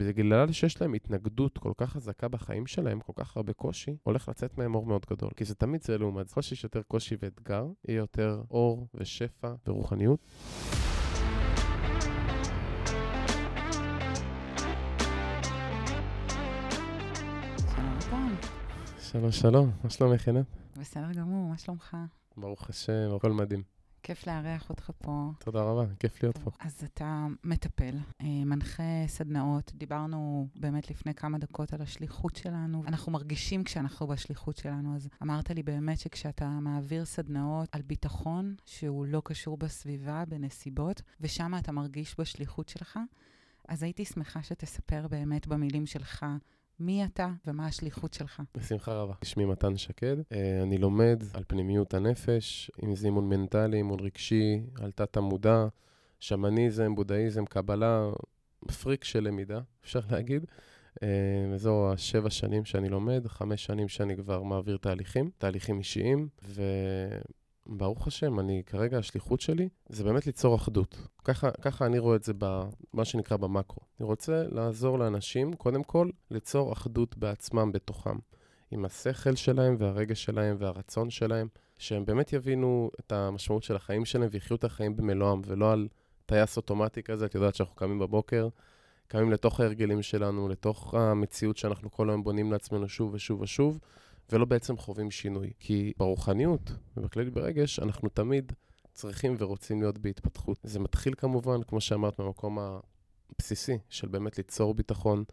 ובגלל שיש להם התנגדות כל כך חזקה בחיים שלהם, כל כך הרבה קושי, הולך לצאת מהם אור מאוד גדול. כי זה תמיד זה לעומת זה. ככל שיש יותר קושי ואתגר, יהיה יותר אור ושפע ורוחניות. שלום, שלום, מה שלומך, עינת? בסדר גמור, מה שלומך? ברוך השם, הכל מדהים. כיף לארח אותך פה. תודה רבה, כיף להיות פה. אז אתה מטפל, אה, מנחה סדנאות. דיברנו באמת לפני כמה דקות על השליחות שלנו. אנחנו מרגישים כשאנחנו בשליחות שלנו, אז אמרת לי באמת שכשאתה מעביר סדנאות על ביטחון, שהוא לא קשור בסביבה, בנסיבות, ושם אתה מרגיש בשליחות שלך, אז הייתי שמחה שתספר באמת במילים שלך מי אתה ומה השליחות שלך. בשמחה רבה. שמי מתן שקד, אה, אני לומד על פנימיות הנפש, אם זה אימון מנטלי, אימון רגשי, על תת-המודע, שמניזם, בודהיזם, קבלה, פריק של למידה, אפשר להגיד. אה, וזו השבע שנים שאני לומד, חמש שנים שאני כבר מעביר תהליכים, תהליכים אישיים, וברוך השם, אני כרגע, השליחות שלי זה באמת ליצור אחדות. ככה, ככה אני רואה את זה במה שנקרא במקרו. אני רוצה לעזור לאנשים, קודם כל, ליצור אחדות בעצמם, בתוכם. עם השכל שלהם והרגש שלהם והרצון שלהם, שהם באמת יבינו את המשמעות של החיים שלהם ויחיו את החיים במלואם, ולא על טייס אוטומטי כזה, את יודעת שאנחנו קמים בבוקר, קמים לתוך ההרגלים שלנו, לתוך המציאות שאנחנו כל היום בונים לעצמנו שוב ושוב ושוב, ולא בעצם חווים שינוי. כי ברוחניות ובכללי ברגש, אנחנו תמיד צריכים ורוצים להיות בהתפתחות. זה מתחיל כמובן, כמו שאמרת, מהמקום הבסיסי של באמת ליצור ביטחון,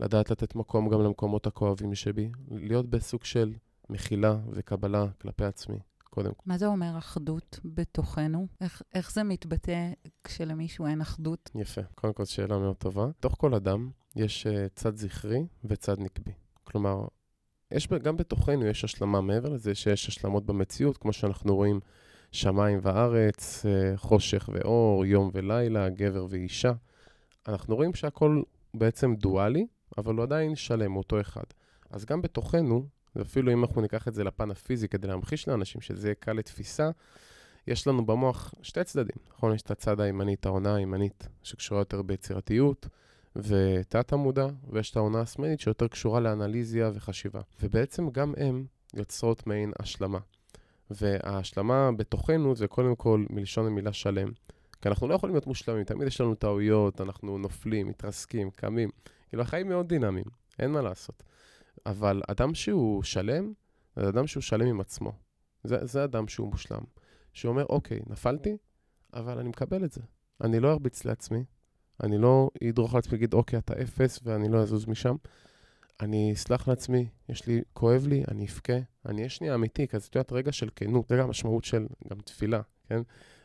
לדעת לתת מקום גם למקומות הכואבים שבי, להיות בסוג של מחילה וקבלה כלפי עצמי, קודם כל. מה זה אומר אחדות בתוכנו? איך, איך זה מתבטא כשלמישהו אין אחדות? יפה, קודם כל שאלה מאוד טובה. בתוך כל אדם יש uh, צד זכרי וצד נקבי. כלומר, יש, גם בתוכנו יש השלמה מעבר לזה שיש השלמות במציאות, כמו שאנחנו רואים שמיים וארץ, uh, חושך ואור, יום ולילה, גבר ואישה. אנחנו רואים שהכל בעצם דואלי, אבל הוא עדיין שלם, אותו אחד. אז גם בתוכנו, ואפילו אם אנחנו ניקח את זה לפן הפיזי כדי להמחיש לאנשים שזה יהיה קל לתפיסה, יש לנו במוח שתי צדדים, נכון? יש את הצד הימני, את העונה הימנית, שקשורה יותר ביצירתיות ותת המודע, ויש את העונה השמאלית שיותר קשורה לאנליזיה וחשיבה. ובעצם גם הם יוצרות מעין השלמה. וההשלמה בתוכנו זה קודם כל מלשון המילה שלם. כי אנחנו לא יכולים להיות מושלמים, תמיד יש לנו טעויות, אנחנו נופלים, מתרסקים, קמים. כאילו, החיים מאוד דינמיים, אין מה לעשות. אבל אדם שהוא שלם, זה אדם שהוא שלם עם עצמו. זה, זה אדם שהוא מושלם. שהוא אומר, אוקיי, נפלתי, אבל אני מקבל את זה. אני לא ארביץ לעצמי, אני לא אדרוך לעצמי, אגיד, אוקיי, אתה אפס ואני לא אזוז משם. אני אסלח לעצמי, יש לי, כואב לי, אני אבכה, אני אהיה שנייה אמיתי, כי את יודעת, רגע של כנות, זה גם המשמעות של גם תפילה, כן?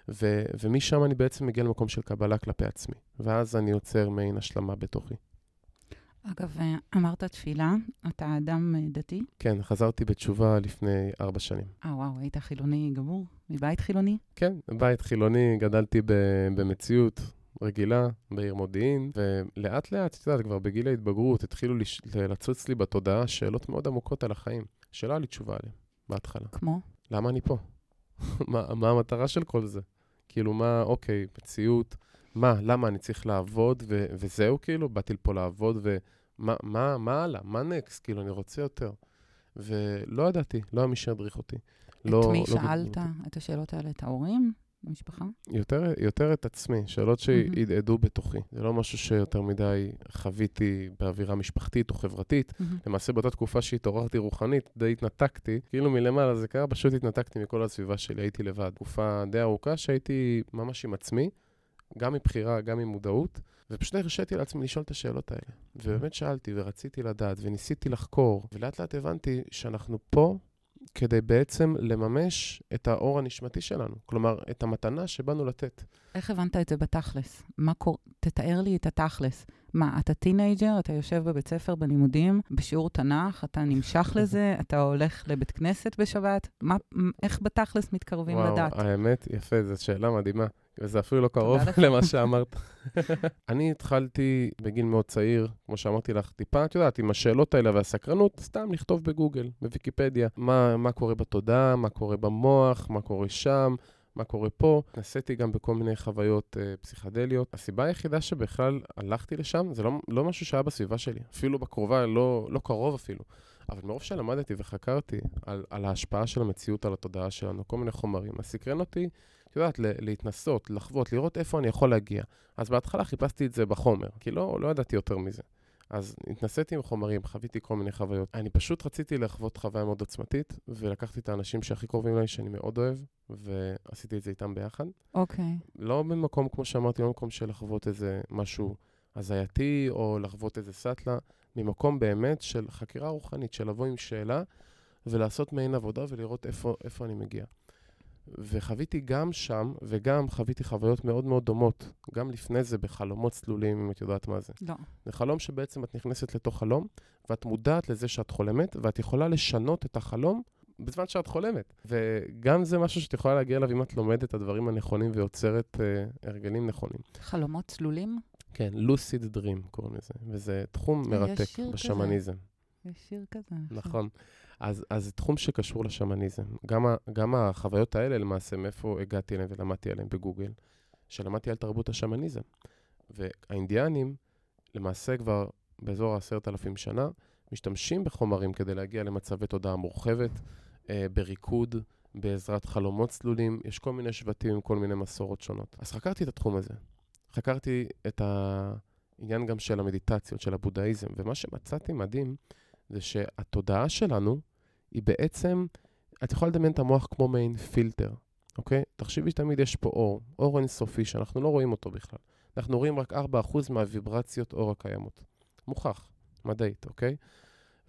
ו- ומשם אני בעצם מגיע למקום של קבלה כלפי עצמי, ואז אני יוצר מעין השלמה בתוכי. אגב, אמרת תפילה, אתה אדם דתי? כן, חזרתי בתשובה לפני ארבע שנים. אה, וואו, היית חילוני גמור? מבית חילוני? כן, בית חילוני, גדלתי ב- במציאות רגילה בעיר מודיעין, ולאט לאט, את יודעת, כבר בגיל ההתבגרות התחילו לש- לצוץ לי בתודעה שאלות מאוד עמוקות על החיים, שלא היה לי תשובה עליהן בהתחלה. כמו? למה אני פה? מה, מה המטרה של כל זה? כאילו, מה, אוקיי, מציאות, מה, למה אני צריך לעבוד, ו- וזהו, כאילו, באתי לפה לעבוד, ומה מה, מה הלאה? מה נקסט? כאילו, אני רוצה יותר. ולא ידעתי, לא היה מי שידריך אותי. את לא, מי לא שאלת. את השאלות האלה? את ההורים? במשפחה? יותר, יותר את עצמי, שאלות שהדהדו בתוכי. זה לא משהו שיותר מדי חוויתי באווירה משפחתית או חברתית. מהמם. למעשה באותה תקופה שהתעוררתי רוחנית, די התנתקתי, כאילו מלמעלה זה קרה, פשוט התנתקתי מכל הסביבה שלי, הייתי לבד. תקופה די ארוכה שהייתי ממש עם עצמי, גם מבחירה, גם ממודעות, ופשוט הרשיתי לעצמי לשאול את השאלות האלה. ובאמת שאלתי ורציתי לדעת וניסיתי לחקור, ולאט לאט הבנתי שאנחנו פה כדי בעצם לממש את האור הנשמתי שלנו. כלומר, את המתנה שבאנו לתת. איך הבנת את זה בתכלס? מה קורה? תתאר לי את התכלס. מה, אתה teenager, אתה יושב בבית ספר בלימודים, בשיעור תנ"ך, אתה נמשך לזה, אתה הולך לבית כנסת בשבת? מה, איך בתכלס מתקרבים וואו, לדעת? האמת, יפה, זו שאלה מדהימה. וזה אפילו לא קרוב. למה שאמרת. אני התחלתי בגיל מאוד צעיר, כמו שאמרתי לך, טיפה, את יודעת, עם השאלות האלה והסקרנות, סתם לכתוב בגוגל, בוויקיפדיה, מה, מה קורה בתודעה, מה קורה במוח, מה קורה שם, מה קורה פה. נסעתי גם בכל מיני חוויות uh, פסיכדליות. הסיבה היחידה שבכלל הלכתי לשם, זה לא, לא משהו שהיה בסביבה שלי, אפילו בקרובה, לא, לא קרוב אפילו. אבל מרוב שלמדתי וחקרתי על, על ההשפעה של המציאות על התודעה שלנו, כל מיני חומרים, אז סקרן אותי, את יודעת, להתנסות, לחוות, לראות איפה אני יכול להגיע. אז בהתחלה חיפשתי את זה בחומר, כי לא, לא ידעתי יותר מזה. אז התנסיתי עם חומרים, חוויתי כל מיני חוויות. אני פשוט רציתי לחוות חוויה מאוד עוצמתית, ולקחתי את האנשים שהכי קרובים אליי, שאני מאוד אוהב, ועשיתי את זה איתם ביחד. אוקיי. Okay. לא במקום, כמו שאמרתי, לא במקום של לחוות איזה משהו הזייתי, או לחוות איזה סאטלה, ממקום באמת של חקירה רוחנית, של לבוא עם שאלה, ולעשות מעין עבודה ולראות איפה, איפה אני מגיע. וחוויתי גם שם, וגם חוויתי חוויות מאוד מאוד דומות, גם לפני זה בחלומות צלולים, אם את יודעת מה זה. לא. זה חלום שבעצם את נכנסת לתוך חלום, ואת מודעת לזה שאת חולמת, ואת יכולה לשנות את החלום בזמן שאת חולמת. וגם זה משהו שאת יכולה להגיע אליו אם את לומדת את הדברים הנכונים ויוצרת uh, הרגלים נכונים. חלומות צלולים? כן, לוסיד דרים קוראים לזה, וזה תחום מרתק בשמניזם. יש שיר כזה. נכון. אז, אז זה תחום שקשור לשמניזם. גם, ה, גם החוויות האלה, למעשה, מאיפה הגעתי אליהם ולמדתי עליהם בגוגל, שלמדתי על תרבות השמניזם. והאינדיאנים, למעשה כבר באזור העשרת אלפים שנה, משתמשים בחומרים כדי להגיע למצבי תודעה מורחבת, אה, בריקוד, בעזרת חלומות צלולים. יש כל מיני שבטים עם כל מיני מסורות שונות. אז חקרתי את התחום הזה. חקרתי את העניין גם של המדיטציות, של הבודהיזם, ומה שמצאתי מדהים, זה שהתודעה שלנו היא בעצם, את יכולה לדמיין את המוח כמו מעין פילטר, אוקיי? תחשבי שתמיד יש פה אור, אור אינסופי שאנחנו לא רואים אותו בכלל. אנחנו רואים רק 4% מהוויברציות אור הקיימות. מוכח, מדעית, אוקיי?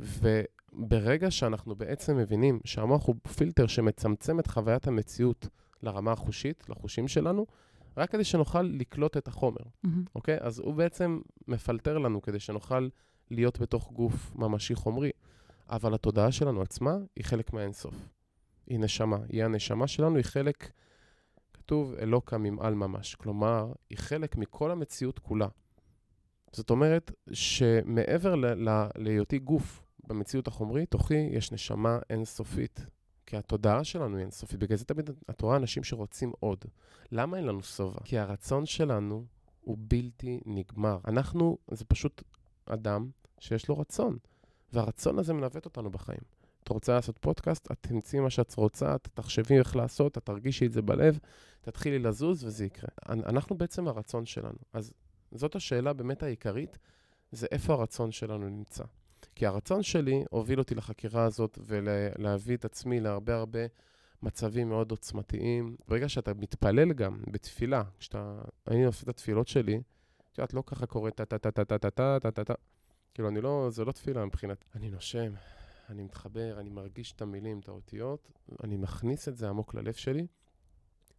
וברגע שאנחנו בעצם מבינים שהמוח הוא פילטר שמצמצם את חוויית המציאות לרמה החושית, לחושים שלנו, רק כדי שנוכל לקלוט את החומר, mm-hmm. אוקיי? אז הוא בעצם מפלטר לנו כדי שנוכל להיות בתוך גוף ממשי חומרי, אבל התודעה שלנו עצמה היא חלק מהאינסוף. היא נשמה. היא הנשמה שלנו, היא חלק, כתוב אלוקה ממעל ממש. כלומר, היא חלק מכל המציאות כולה. זאת אומרת שמעבר להיותי גוף במציאות החומרית, תוכי יש נשמה אינסופית. כי התודעה שלנו היא אינסופית. בגלל זה תמיד את רואה אנשים שרוצים עוד. למה אין לנו שובע? כי הרצון שלנו הוא בלתי נגמר. אנחנו, זה פשוט אדם שיש לו רצון, והרצון הזה מנווט אותנו בחיים. את רוצה לעשות פודקאסט, את תמצאי מה שאת רוצה, את תחשבי איך לעשות, את תרגישי את זה בלב, תתחילי לזוז וזה יקרה. אנחנו בעצם הרצון שלנו. אז זאת השאלה באמת העיקרית, זה איפה הרצון שלנו נמצא. כי הרצון שלי הוביל אותי לחקירה הזאת ולהביא את עצמי להרבה הרבה מצבים מאוד עוצמתיים. ברגע שאתה מתפלל גם בתפילה, כשאתה, אני עושה את התפילות שלי, את יודעת, לא ככה קורה טה-טה-טה-טה-טה-טה-טה-טה. כאילו, אני לא, זה לא תפילה מבחינת... אני נושם, אני מתחבר, אני מרגיש את המילים, את האותיות, אני מכניס את זה עמוק ללב שלי,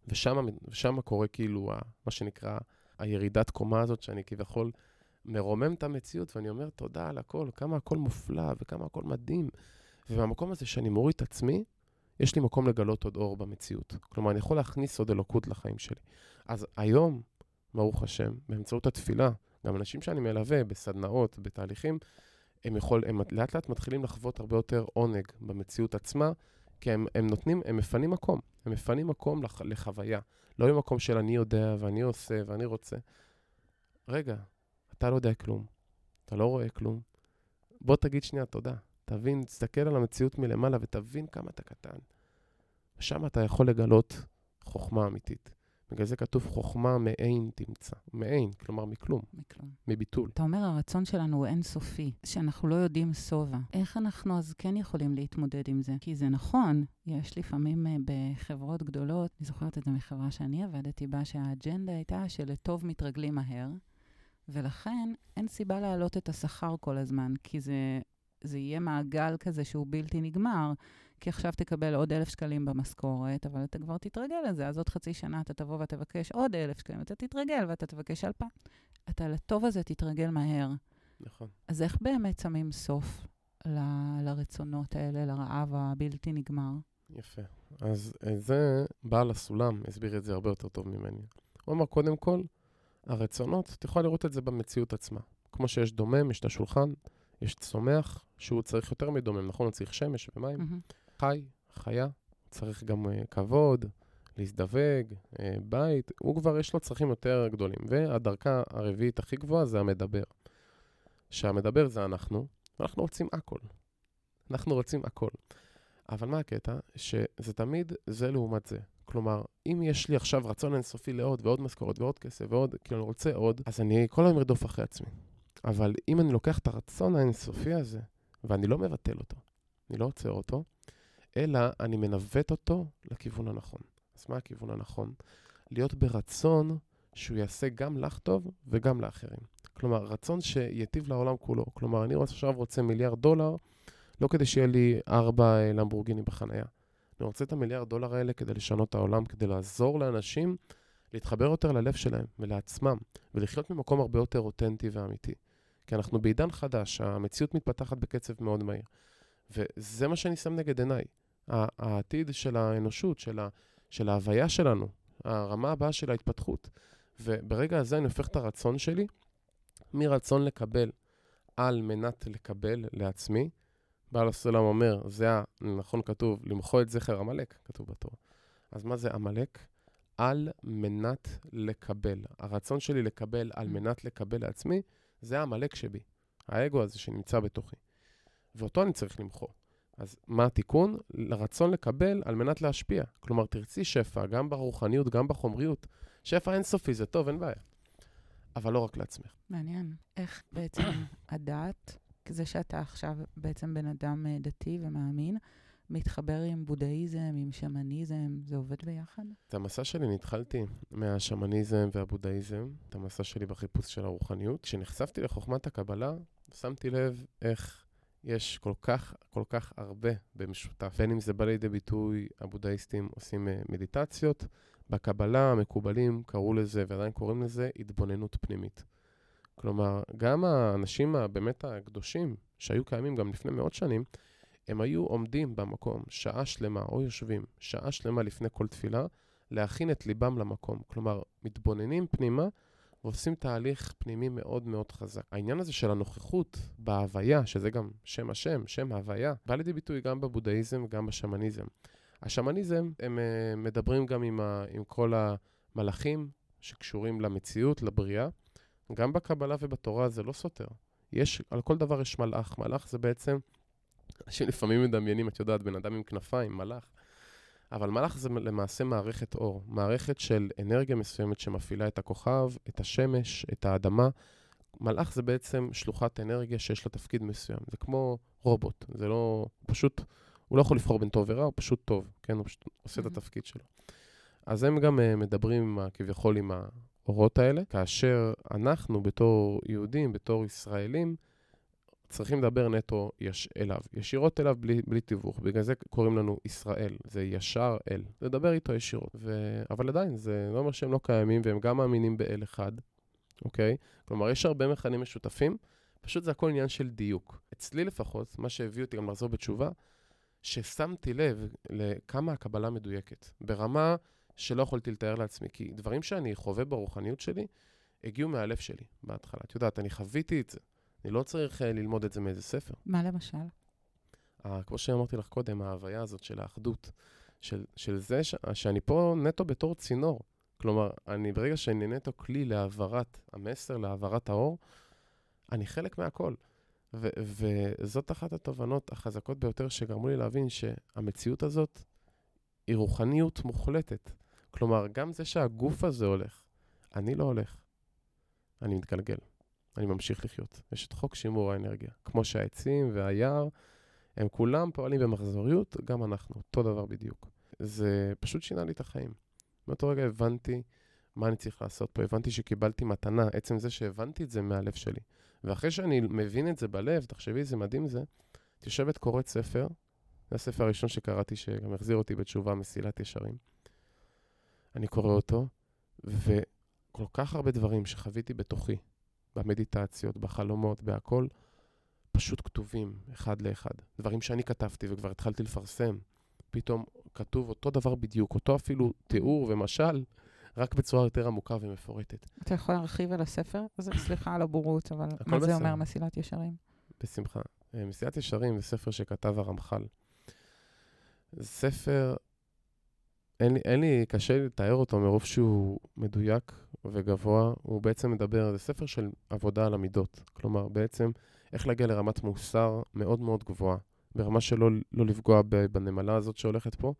ושם, קורה כאילו, מה שנקרא, הירידת קומה הזאת, שאני כביכול מרומם את המציאות, ואני אומר תודה על הכל, כמה הכל מופלא וכמה הכל מדהים. ובמקום הזה שאני מוריד את עצמי, יש לי מקום לגלות עוד אור במציאות. כלומר, אני יכול להכניס עוד אלוקות לחיים שלי. אז היום, ברוך השם, באמצעות התפילה, גם אנשים שאני מלווה בסדנאות, בתהליכים, הם, יכול, הם לאט לאט מתחילים לחוות הרבה יותר עונג במציאות עצמה, כי הם, הם נותנים, הם מפנים מקום. הם מפנים מקום לח, לחוויה. לא במקום של אני יודע ואני עושה ואני רוצה. רגע, אתה לא יודע כלום, אתה לא רואה כלום. בוא תגיד שנייה תודה. תבין, תסתכל על המציאות מלמעלה ותבין כמה אתה קטן. ושם אתה יכול לגלות חוכמה אמיתית. בגלל זה כתוב חוכמה מעין תמצא. מעין, כלומר מכלום. מכלום. מביטול. אתה אומר, הרצון שלנו הוא אינסופי, שאנחנו לא יודעים שובע. איך אנחנו אז כן יכולים להתמודד עם זה? כי זה נכון, יש לפעמים uh, בחברות גדולות, אני זוכרת את זה מחברה שאני עבדתי בה, שהאג'נדה הייתה שלטוב מתרגלים מהר, ולכן אין סיבה להעלות את השכר כל הזמן, כי זה, זה יהיה מעגל כזה שהוא בלתי נגמר. כי עכשיו תקבל עוד אלף שקלים במשכורת, אבל אתה כבר תתרגל לזה, אז עוד חצי שנה אתה תבוא ותבקש עוד אלף שקלים, אתה תתרגל ואתה תבקש אלפיים. אתה לטוב הזה תתרגל מהר. נכון. אז איך באמת שמים סוף ל- לרצונות האלה, לרעב הבלתי נגמר? יפה. אז זה, בעל הסולם הסביר את זה הרבה יותר טוב ממני. הוא אמר, קודם כל, הרצונות, את יכולה לראות את זה במציאות עצמה. כמו שיש דומם, יש את השולחן, יש צומח, שהוא צריך יותר מדומם, נכון? הוא צריך שמש ומים. Mm-hmm. חי, חיה, צריך גם uh, כבוד, להזדווג, אה, בית, הוא כבר יש לו צרכים יותר גדולים. והדרכה הרביעית הכי גבוהה זה המדבר. שהמדבר זה אנחנו, ואנחנו רוצים הכל. אנחנו רוצים הכל. אבל מה הקטע? שזה תמיד זה לעומת זה. כלומר, אם יש לי עכשיו רצון אינסופי לעוד ועוד משכורות ועוד כסף ועוד, כאילו אני רוצה עוד, אז אני כל היום ארדוף אחרי עצמי. אבל אם אני לוקח את הרצון האינסופי הזה, ואני לא מבטל אותו, אני לא עוצר אותו, אלא אני מנווט אותו לכיוון הנכון. אז מה הכיוון הנכון? להיות ברצון שהוא יעשה גם לך טוב וגם לאחרים. כלומר, רצון שייטיב לעולם כולו. כלומר, אני עכשיו רוצה מיליארד דולר, לא כדי שיהיה לי ארבע למבורגיני בחנייה. אני רוצה את המיליארד דולר האלה כדי לשנות את העולם, כדי לעזור לאנשים להתחבר יותר ללב שלהם ולעצמם, ולחיות ממקום הרבה יותר אותנטי ואמיתי. כי אנחנו בעידן חדש, המציאות מתפתחת בקצב מאוד מהיר. וזה מה שאני שם נגד עיניי. העתיד של האנושות, של, ה, של ההוויה שלנו, הרמה הבאה של ההתפתחות. וברגע הזה אני הופך את הרצון שלי מרצון לקבל על מנת לקבל לעצמי. בעל הסולם אומר, זה נכון כתוב, למחוא את זכר עמלק, כתוב בתורה. אז מה זה עמלק? על מנת לקבל. הרצון שלי לקבל על מנת לקבל לעצמי, זה העמלק שבי, האגו הזה שנמצא בתוכי. ואותו אני צריך למחוא. אז מה התיקון? לרצון לקבל על מנת להשפיע. כלומר, תרצי שפע, גם ברוחניות, גם בחומריות. שפע אינסופי, זה טוב, אין בעיה. אבל לא רק לעצמך. מעניין. איך בעצם הדעת, זה שאתה עכשיו בעצם בן אדם אה, דתי ומאמין, מתחבר עם בודהיזם, עם שמניזם, זה עובד ביחד? את המסע שלי נתחלתי מהשמניזם והבודהיזם, את המסע שלי בחיפוש של הרוחניות. כשנחשפתי לחוכמת הקבלה, שמתי לב איך יש כל כך, כל כך הרבה במשותף. בין אם זה בא לידי ביטוי, הבודהיסטים עושים אה, מדיטציות, בקבלה המקובלים קראו לזה, ועדיין קוראים לזה, התבוננות פנימית. כלומר, גם האנשים הבאמת הקדושים, שהיו קיימים גם לפני מאות שנים, הם היו עומדים במקום שעה שלמה, או יושבים שעה שלמה לפני כל תפילה, להכין את ליבם למקום. כלומר, מתבוננים פנימה ועושים תהליך פנימי מאוד מאוד חזק. העניין הזה של הנוכחות בהוויה, שזה גם שם השם, שם ההוויה, בא לידי ביטוי גם בבודהיזם וגם בשמניזם. השמניזם, הם uh, מדברים גם עם, ה, עם כל המלאכים שקשורים למציאות, לבריאה. גם בקבלה ובתורה זה לא סותר. יש, על כל דבר יש מלאך. מלאך זה בעצם, אנשים לפעמים מדמיינים, את יודעת, בן אדם עם כנפיים, מלאך. אבל מלאך זה למעשה מערכת אור, מערכת של אנרגיה מסוימת שמפעילה את הכוכב, את השמש, את האדמה. מלאך זה בעצם שלוחת אנרגיה שיש לה תפקיד מסוים. זה כמו רובוט, זה לא, פשוט, הוא לא יכול לבחור בין טוב ורע, הוא פשוט טוב, כן? הוא פשוט עושה את התפקיד שלו. אז הם גם uh, מדברים עם, כביכול עם האורות האלה, כאשר אנחנו בתור יהודים, בתור ישראלים, צריכים לדבר נטו יש אליו, ישירות אליו בלי, בלי תיווך. בגלל זה קוראים לנו ישראל, זה ישר אל. לדבר איתו ישירות. ו... אבל עדיין, זה לא אומר שהם לא קיימים, והם גם מאמינים באל אחד, אוקיי? כלומר, יש הרבה מכנים משותפים, פשוט זה הכל עניין של דיוק. אצלי לפחות, מה שהביא אותי גם לחזור בתשובה, ששמתי לב לכמה הקבלה מדויקת, ברמה שלא יכולתי לתאר לעצמי, כי דברים שאני חווה ברוחניות שלי, הגיעו מהלב שלי בהתחלה. את יודעת, אני חוויתי את זה. אני לא צריך uh, ללמוד את זה מאיזה ספר. מה למשל? Uh, כמו שאמרתי לך קודם, ההוויה הזאת של האחדות, של, של זה ש, שאני פה נטו בתור צינור. כלומר, אני ברגע שאני נטו כלי להעברת המסר, להעברת האור, אני חלק מהכל. ו- וזאת אחת התובנות החזקות ביותר שגרמו לי להבין שהמציאות הזאת היא רוחניות מוחלטת. כלומר, גם זה שהגוף הזה הולך, אני לא הולך, אני מתגלגל. אני ממשיך לחיות. יש את חוק שימור האנרגיה. כמו שהעצים והיער, הם כולם פועלים במחזוריות, גם אנחנו, אותו דבר בדיוק. זה פשוט שינה לי את החיים. מאותו רגע הבנתי מה אני צריך לעשות פה, הבנתי שקיבלתי מתנה, עצם זה שהבנתי את זה מהלב שלי. ואחרי שאני מבין את זה בלב, תחשבי איזה מדהים זה, את יושבת קוראת ספר, זה הספר הראשון שקראתי, שגם החזיר אותי בתשובה, מסילת ישרים. אני קורא אותו, וכל כך הרבה דברים שחוויתי בתוכי, במדיטציות, בחלומות, בהכל, פשוט כתובים אחד לאחד. דברים שאני כתבתי וכבר התחלתי לפרסם, פתאום כתוב אותו דבר בדיוק, אותו אפילו תיאור ומשל, רק בצורה יותר עמוקה ומפורטת. אתה יכול להרחיב על הספר? סליחה על הבורות, אבל מה זה אומר מסילת ישרים? בשמחה. אה, מסילת ישרים זה ספר שכתב הרמח"ל. ספר אין לי, אין לי, קשה לתאר אותו מרוב שהוא מדויק וגבוה. הוא בעצם מדבר, זה ספר של עבודה על המידות. כלומר, בעצם, איך להגיע לרמת מוסר מאוד מאוד גבוהה. ברמה שלא לא לפגוע בנמלה הזאת שהולכת פה,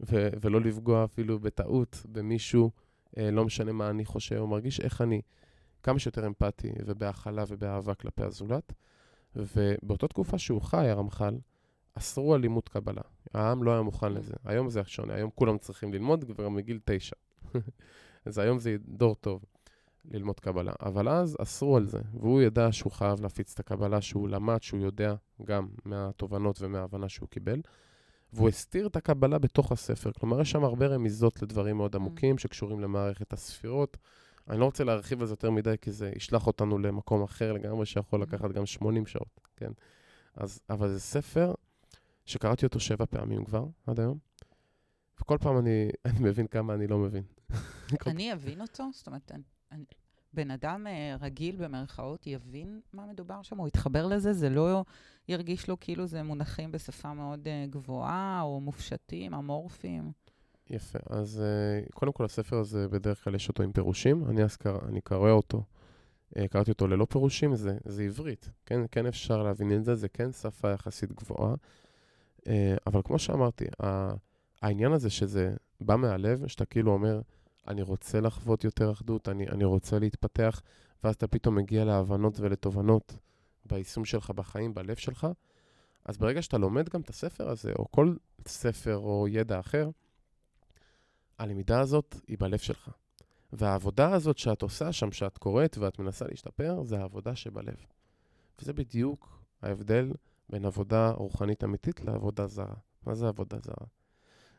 ו- ולא לפגוע אפילו בטעות במישהו, אה, לא משנה מה אני חושב או מרגיש, איך אני כמה שיותר אמפתי ובהכלה ובאהבה כלפי הזולת. ובאותה תקופה שהוא חי, הרמח"ל, אסרו אלימות קבלה. העם לא היה מוכן לזה. היום זה שונה, היום כולם צריכים ללמוד כבר מגיל תשע. אז היום זה דור טוב ללמוד קבלה. אבל אז אסרו על זה, והוא ידע שהוא חייב להפיץ את הקבלה, שהוא למד, שהוא יודע גם מהתובנות ומההבנה שהוא קיבל. והוא הסתיר את הקבלה בתוך הספר. כלומר, יש שם הרבה רמיזות לדברים מאוד עמוקים שקשורים למערכת הספירות. אני לא רוצה להרחיב על זה יותר מדי, כי זה ישלח אותנו למקום אחר לגמרי, שיכול לקחת גם 80 שעות, כן? אז, אבל זה ספר שקראתי אותו שבע פעמים כבר, עד היום, וכל פעם אני, אני מבין כמה אני לא מבין. אני אבין אותו? זאת אומרת, אני, בן אדם uh, רגיל במרכאות יבין מה מדובר שם, הוא יתחבר לזה, זה לא ירגיש לו כאילו זה מונחים בשפה מאוד uh, גבוהה, או מופשטים, אמורפיים. יפה. אז uh, קודם כל, הספר הזה, בדרך כלל יש אותו עם פירושים. אני אז קרא, אני קורא אותו, קראתי אותו ללא פירושים, זה, זה עברית. כן, כן אפשר להבין את זה, זה כן שפה יחסית גבוהה. Uh, אבל כמו שאמרתי, העניין הזה שזה בא מהלב, שאתה כאילו אומר, אני רוצה לחוות יותר אחדות, אני, אני רוצה להתפתח, ואז אתה פתאום מגיע להבנות ולתובנות ביישום שלך בחיים, בלב שלך, אז ברגע שאתה לומד גם את הספר הזה, או כל ספר או ידע אחר, הלמידה הזאת היא בלב שלך. והעבודה הזאת שאת עושה שם, שאת קוראת ואת מנסה להשתפר, זה העבודה שבלב. וזה בדיוק ההבדל בין עבודה רוחנית אמיתית לעבודה זרה. מה זה עבודה זרה?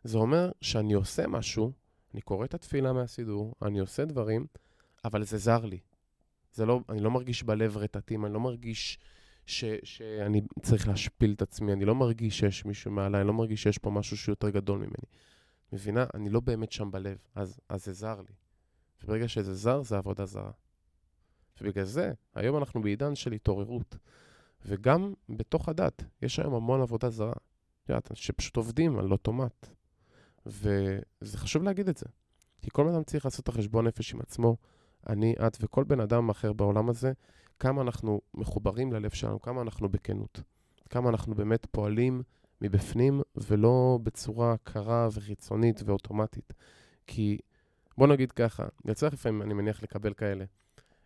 זה אומר שאני עושה משהו, אני קורא את התפילה מהסידור, אני עושה דברים, אבל זה זר לי. זה לא, אני לא מרגיש בלב רטטים, אני לא מרגיש ש, שאני צריך להשפיל את עצמי, אני לא מרגיש שיש מישהו מעליי, אני לא מרגיש שיש פה משהו שהוא יותר גדול ממני. מבינה? אני לא באמת שם בלב, אז, אז זה זר לי. וברגע שזה זר, זה עבודה זרה. ובגלל זה, היום אנחנו בעידן של התעוררות. וגם בתוך הדת, יש היום המון עבודה זרה. יודעת, שפשוט עובדים על אוטומט. וזה חשוב להגיד את זה. כי כל אדם צריך לעשות את החשבון נפש עם עצמו, אני, את וכל בן אדם אחר בעולם הזה, כמה אנחנו מחוברים ללב שלנו, כמה אנחנו בכנות. כמה אנחנו באמת פועלים מבפנים, ולא בצורה קרה וחיצונית ואוטומטית. כי בוא נגיד ככה, יצא לפעמים, אני מניח, לקבל כאלה.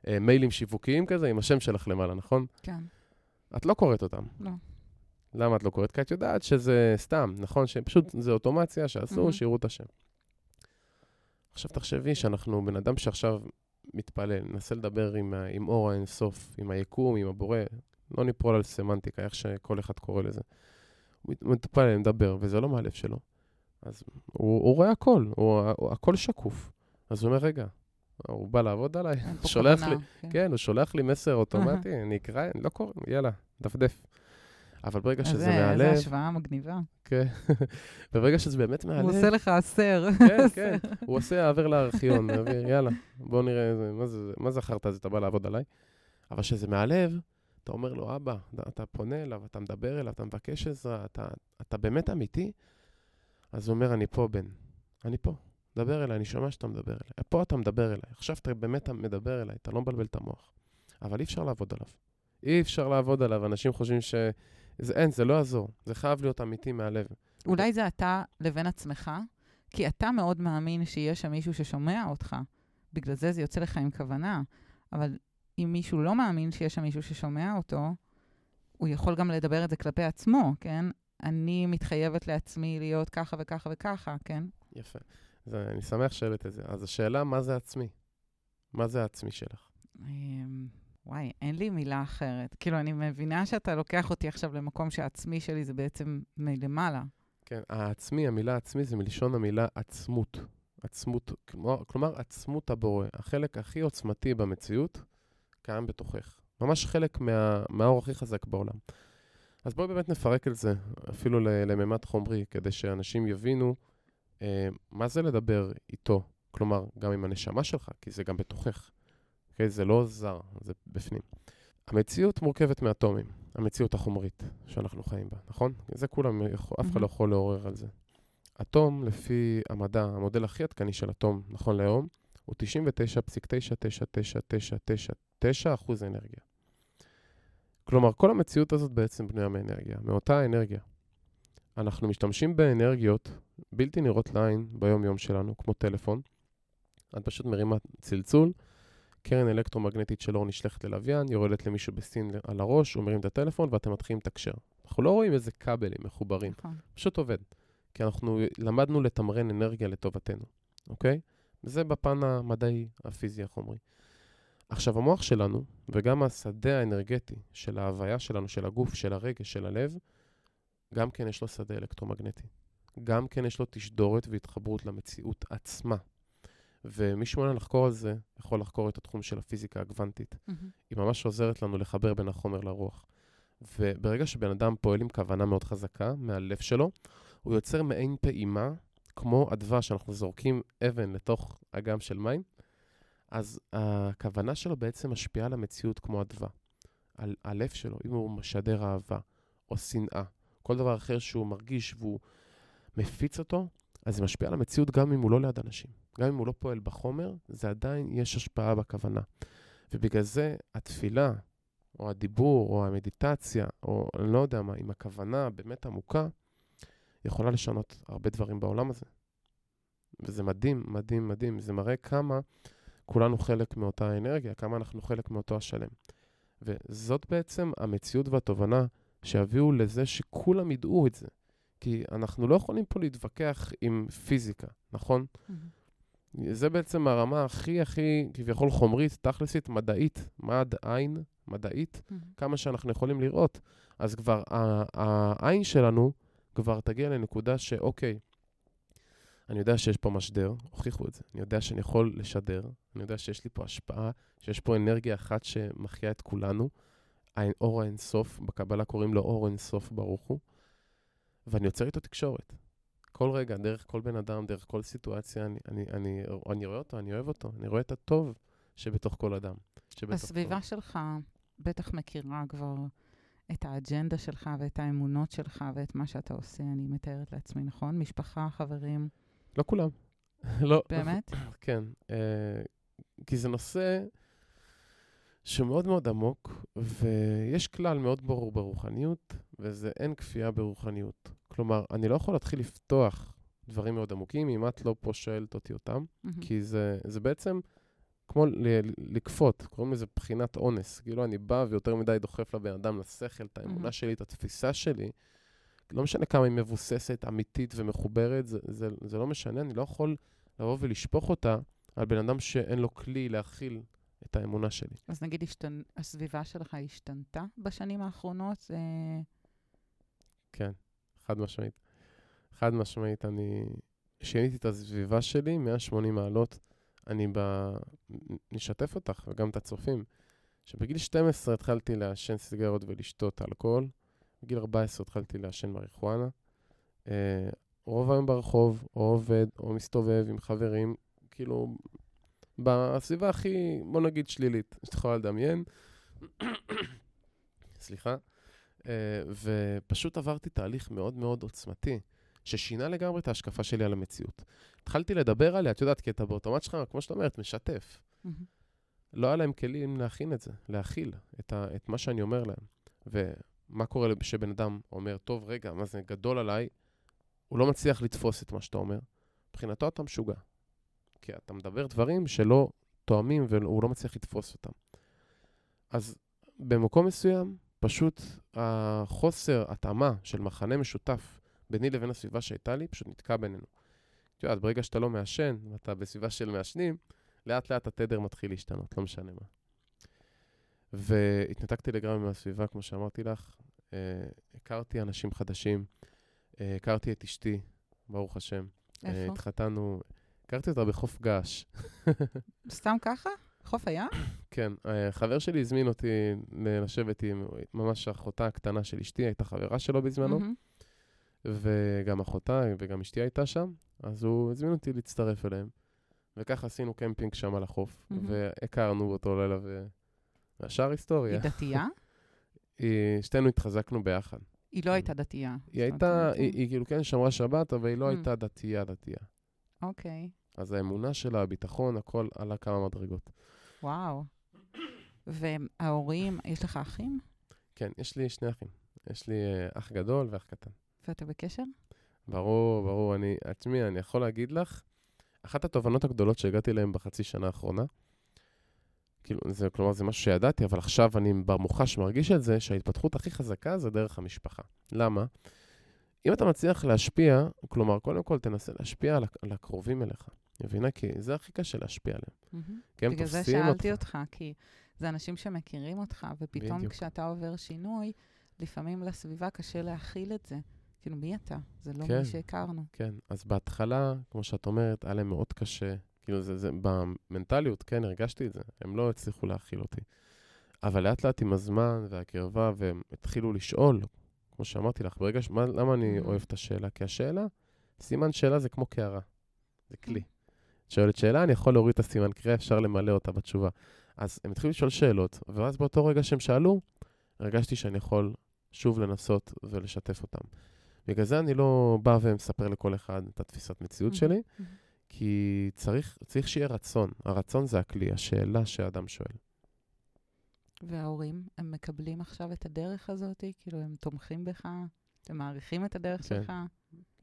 אה, מיילים שיווקיים כזה עם השם שלך למעלה, נכון? כן. את לא קוראת אותם. לא. למה את לא קוראת? כי את יודעת שזה סתם, נכון? שפשוט זה אוטומציה שעשו, mm-hmm. שיראו את השם. עכשיו תחשבי שאנחנו בן אדם שעכשיו מתפלל, ננסה לדבר עם, עם אור האינסוף, עם היקום, עם הבורא, לא ניפול על סמנטיקה, איך שכל אחד קורא לזה. הוא מתפלל, מדבר, וזה לא מהלב שלו. אז הוא, הוא רואה הכל, הוא, הוא, הכל שקוף. אז הוא אומר, רגע, הוא בא לעבוד עליי, שולח לי, כן. כן, הוא שולח לי מסר אוטומטי, אני אקרא, אני לא קורא, יאללה, דפדף. אבל ברגע שזה מהלב... איזה השוואה מגניבה. כן, וברגע שזה באמת מהלב... הוא עושה לך אסר. כן, כן, הוא עושה העבר לארכיון, מעביר, יאללה, בוא נראה, מה זה החרטא הזה, אתה בא לעבוד עליי? אבל כשזה מהלב, אתה אומר לו, אבא, אתה פונה אליו, אתה מדבר אליו, אתה מבקש עזרה, אתה, אתה באמת אמיתי? אז הוא אומר, אני פה, בן. אני פה. דבר אליי, אני שומע שאתה מדבר אליי. פה אתה מדבר אליי. עכשיו אתה באמת מדבר אליי, אתה לא מבלבל את המוח. אבל אי אפשר לעבוד עליו. אי אפשר לעבוד עליו. אנשים חושבים ש... זה אין, זה לא יעזור. זה חייב להיות אמיתי מהלב. אולי זה אתה לבין עצמך, כי אתה מאוד מאמין שיש שם מישהו ששומע אותך. בגלל זה זה יוצא לך עם כוונה. אבל אם מישהו לא מאמין שיש שם מישהו ששומע אותו, הוא יכול גם לדבר את זה כלפי עצמו, כן? אני מתחייבת לעצמי להיות ככה וככה וככה, כן? יפה. זה, אני שמח שהעלית את זה. אז השאלה, מה זה עצמי? מה זה העצמי שלך? אמ, וואי, אין לי מילה אחרת. כאילו, אני מבינה שאתה לוקח אותי עכשיו למקום שהעצמי שלי זה בעצם מלמעלה. כן, העצמי, המילה עצמי זה מלשון המילה עצמות. עצמות, כלומר, כלומר עצמות הבורא. החלק הכי עוצמתי במציאות קיים בתוכך. ממש חלק מה, מהאור הכי חזק בעולם. אז בואי באמת נפרק את זה, אפילו לממד חומרי, כדי שאנשים יבינו מה זה לדבר איתו, כלומר, גם עם הנשמה שלך, כי זה גם בתוכך. אוקיי? זה לא זר, זה בפנים. המציאות מורכבת מאטומים, המציאות החומרית שאנחנו חיים בה, נכון? זה כולם, אף אחד לא יכול לעורר על זה. אטום, לפי המדע, המודל הכי עדכני של אטום, נכון להיום, הוא 99.99999 אחוז אנרגיה. כלומר, כל המציאות הזאת בעצם בנויה מאנרגיה, מאותה אנרגיה. אנחנו משתמשים באנרגיות בלתי נראות לעין ביום-יום שלנו, כמו טלפון. את פשוט מרימה צלצול, קרן אלקטרומגנטית של אור נשלחת ללוויין, יורדת למישהו בסין על הראש, הוא מרים את הטלפון ואתם מתחילים לתקשר. אנחנו לא רואים איזה כבלים מחוברים, נכון. פשוט עובד. כי אנחנו למדנו לתמרן אנרגיה לטובתנו, אוקיי? וזה בפן המדעי, הפיזי, החומרי. עכשיו, המוח שלנו, וגם השדה האנרגטי של ההוויה שלנו, של הגוף, של הרגש, של הלב, גם כן יש לו שדה אלקטרומגנטי. גם כן יש לו תשדורת והתחברות למציאות עצמה. ומי שמעוניין לחקור על זה, יכול לחקור את התחום של הפיזיקה הקוונטית. מהמם. היא ממש עוזרת לנו לחבר בין החומר לרוח. וברגע שבן אדם פועל עם כוונה מאוד חזקה מהלב שלו, הוא יוצר מעין פעימה, כמו הדבש, שאנחנו זורקים אבן לתוך אגם של מים, אז הכוונה שלו בעצם משפיעה על המציאות כמו הדבה. על הלב שלו, אם הוא משדר אהבה או שנאה, כל דבר אחר שהוא מרגיש והוא מפיץ אותו, אז זה משפיע על המציאות גם אם הוא לא ליד אנשים. גם אם הוא לא פועל בחומר, זה עדיין יש השפעה בכוונה. ובגלל זה התפילה, או הדיבור, או המדיטציה, או אני לא יודע מה, עם הכוונה באמת עמוקה, יכולה לשנות הרבה דברים בעולם הזה. וזה מדהים, מדהים, מדהים. זה מראה כמה כולנו חלק מאותה אנרגיה, כמה אנחנו חלק מאותו השלם. וזאת בעצם המציאות והתובנה שיביאו לזה שכולם ידעו את זה. כי אנחנו לא יכולים פה להתווכח עם פיזיקה, נכון? מהמם. זה בעצם הרמה הכי הכי כביכול חומרית, תכלסית, מדעית, מד עין, מדעית, מהמם. כמה שאנחנו יכולים לראות. אז כבר העין שלנו כבר תגיע לנקודה שאוקיי, אני יודע שיש פה משדר, הוכיחו את זה. אני יודע שאני יכול לשדר, אני יודע שיש לי פה השפעה, שיש פה אנרגיה אחת שמחיה את כולנו, אור האינסוף, בקבלה קוראים לו אור אינסוף ברוך הוא, ואני יוצר איתו תקשורת. כל רגע, דרך כל בן אדם, דרך כל סיטואציה, אני, אני, אני, אני רואה אותו, אני אוהב אותו, אני רואה את הטוב שבתוך כל אדם. שבתוך הסביבה שלך בטח מכירה כבר את האג'נדה שלך ואת האמונות שלך ואת מה שאתה עושה, אני מתארת לעצמי, נכון? משפחה, חברים, לא כולם. לא, באמת? כן. אה, כי זה נושא שמאוד מאוד עמוק, ויש כלל מאוד ברור ברוחניות, וזה אין כפייה ברוחניות. כלומר, אני לא יכול להתחיל לפתוח דברים מאוד עמוקים אם את לא פה שואלת אותי אותם, מהמם. כי זה, זה בעצם כמו ל- לכפות, קוראים לזה בחינת אונס. כאילו, אני בא ויותר מדי דוחף לבן אדם לשכל, את האמונה מהמם. שלי, את התפיסה שלי. לא משנה כמה היא מבוססת, אמיתית ומחוברת, זה, זה, זה לא משנה, אני לא יכול לבוא ולשפוך אותה על בן אדם שאין לו כלי להכיל את האמונה שלי. אז נגיד השתנ... הסביבה שלך השתנתה בשנים האחרונות? אה, כן, חד משמעית. חד משמעית, אני שיניתי את הסביבה שלי 180 מעלות. אני ב... נשתף אותך וגם את הצופים, שבגיל 12 התחלתי לעשן סיגרות ולשתות אלכוהול, בגיל 14 התחלתי לעשן מריחואנה. אה, רוב היום ברחוב, או עובד, או מסתובב עם חברים, כאילו, בסביבה הכי, בוא נגיד, שלילית, שאת יכולה לדמיין. סליחה. אה, ופשוט עברתי תהליך מאוד מאוד עוצמתי, ששינה לגמרי את ההשקפה שלי על המציאות. התחלתי לדבר עליה, את יודעת, כי אתה באוטומט שלך, כמו שאת אומרת, משתף. מהמם. לא היה להם כלים להכין את זה, להכיל את, ה, את מה שאני אומר להם. ומה קורה כשבן אדם אומר, טוב, רגע, מה זה גדול עליי? הוא לא מצליח לתפוס את מה שאתה אומר. מבחינתו אתה משוגע. כי אתה מדבר דברים שלא תואמים והוא לא מצליח לתפוס אותם. אז במקום מסוים, פשוט החוסר התאמה של מחנה משותף ביני לבין הסביבה שהייתה לי, פשוט נתקע בינינו. את יודעת, ברגע שאתה לא מעשן, ואתה בסביבה של מעשנים, לאט לאט התדר מתחיל להשתנות, לא משנה מה. והתנתקתי לגמרי מהסביבה, כמו שאמרתי לך. אה, הכרתי אנשים חדשים, אה, הכרתי את אשתי, ברוך השם. אה, איפה? התחתנו, הכרתי אותה בחוף געש. סתם ככה? חוף הים? כן, אה, חבר שלי הזמין אותי לשבת עם ממש אחותה הקטנה של אשתי, הייתה חברה שלו בזמנו. וגם אחותה וגם אשתי הייתה שם, אז הוא הזמין אותי להצטרף אליהם. וככה עשינו קמפינג שם על החוף. והכרנו באותו לילה. והשאר היסטוריה. היא דתייה? היא- שתינו התחזקנו ביחד. היא לא הייתה דתייה. היא הייתה, אומרת, היא, כאילו כן שמרה שבת, אבל היא לא. הייתה דתייה דתייה. אוקיי, אז האמונה שלה, הביטחון, הכל עלה כמה מדרגות. וואו. וההורים, יש לך אחים? כן, יש לי שני אחים. יש לי אה, אח גדול ואח קטן. ואתה בקשר? ברור, ברור. אני, תשמעי, אני יכול להגיד לך, אחת התובנות הגדולות שהגעתי אליהן בחצי שנה האחרונה, כאילו, זה, כלומר, זה משהו שידעתי, אבל עכשיו אני במוחש מרגיש את זה, שההתפתחות הכי חזקה זה דרך המשפחה. למה? אם אתה מצליח להשפיע, כלומר, קודם כל תנסה להשפיע על, הק- על הקרובים אליך. מבינה? כי זה הכי קשה להשפיע עליהם. כי הם בגלל זה שאלתי אותך. אותך, כי זה אנשים שמכירים אותך, ופתאום בדיוק. כשאתה עובר שינוי, לפעמים לסביבה קשה להכיל את זה. כאילו, מי אתה? זה לא כן. מי שהכרנו. כן, אז בהתחלה, כמו שאת אומרת, היה להם מאוד קשה. כאילו, זה, זה, במנטליות, כן, הרגשתי את זה. הם לא הצליחו להכיל אותי. אבל לאט לאט עם הזמן והקרבה, והם התחילו לשאול, כמו שאמרתי לך, ברגע ש... מה, למה אני. אוהב את השאלה? כי השאלה, סימן שאלה זה כמו קערה. זה כלי. שואלת שאלה, אני יכול להוריד את הסימן קריאה, אפשר למלא אותה בתשובה. אז הם התחילו לשאול שאלות, ואז באותו רגע שהם שאלו, הרגשתי שאני יכול שוב לנסות ולשתף אותם. בגלל זה אני לא בא ומספר לכל אחד את התפיסת מציאות שלי. כי צריך, צריך שיהיה רצון. הרצון זה הכלי, השאלה שהאדם שואל. וההורים, הם מקבלים עכשיו את הדרך הזאת? כאילו, הם תומכים בך? הם מעריכים את הדרך כן. שלך?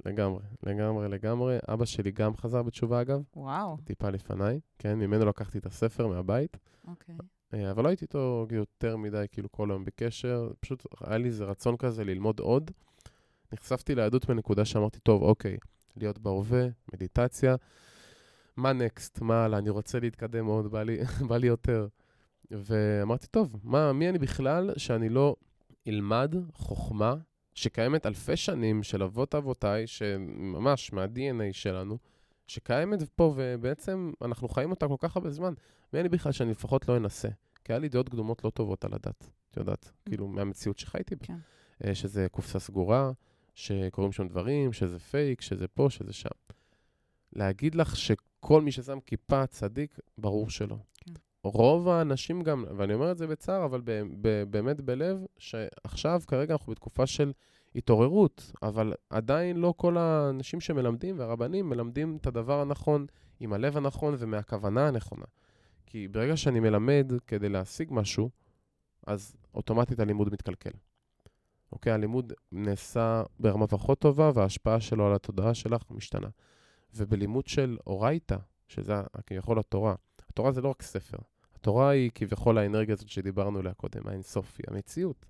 לגמרי, לגמרי, לגמרי. אבא שלי גם חזר בתשובה, אגב, וואו, טיפה לפניי, כן? ממנו לקחתי את הספר מהבית, אוקיי. אה, אבל לא הייתי איתו יותר מדי, כאילו, כל היום בקשר. פשוט היה לי איזה רצון כזה ללמוד עוד. נחשפתי ליהדות בנקודה שאמרתי, טוב, אוקיי, להיות בהווה, מדיטציה. מה נקסט? מה הלאה? אני רוצה להתקדם מאוד, בא לי, בא לי יותר. ואמרתי, טוב, מה, מי אני בכלל שאני לא אלמד חוכמה שקיימת אלפי שנים של אבות אבותיי, שממש מה-DNA שלנו, שקיימת פה, ובעצם אנחנו חיים אותה כל כך הרבה זמן. מי אני בכלל שאני לפחות לא אנסה? כי היה לי דעות קדומות לא טובות על הדת, את יודעת, כאילו, מהמציאות שחייתי בה. כן. אה, שזה קופסה סגורה, שקורים שם דברים, שזה פייק, שזה פה, שזה שם. להגיד לך שכל מי ששם כיפה צדיק, ברור שלא. רוב האנשים גם, ואני אומר את זה בצער, אבל ב- ב- באמת בלב, שעכשיו, כרגע אנחנו בתקופה של התעוררות, אבל עדיין לא כל האנשים שמלמדים והרבנים מלמדים את הדבר הנכון, עם הלב הנכון ומהכוונה הנכונה. כי ברגע שאני מלמד כדי להשיג משהו, אז אוטומטית הלימוד מתקלקל. אוקיי? הלימוד נעשה ברמה פחות טובה, וההשפעה שלו על התודעה שלך משתנה. ובלימוד של אורייתא, שזה כביכול התורה, התורה זה לא רק ספר. התורה היא כביכול האנרגיה הזאת שדיברנו עליה קודם, האינסופי, המציאות.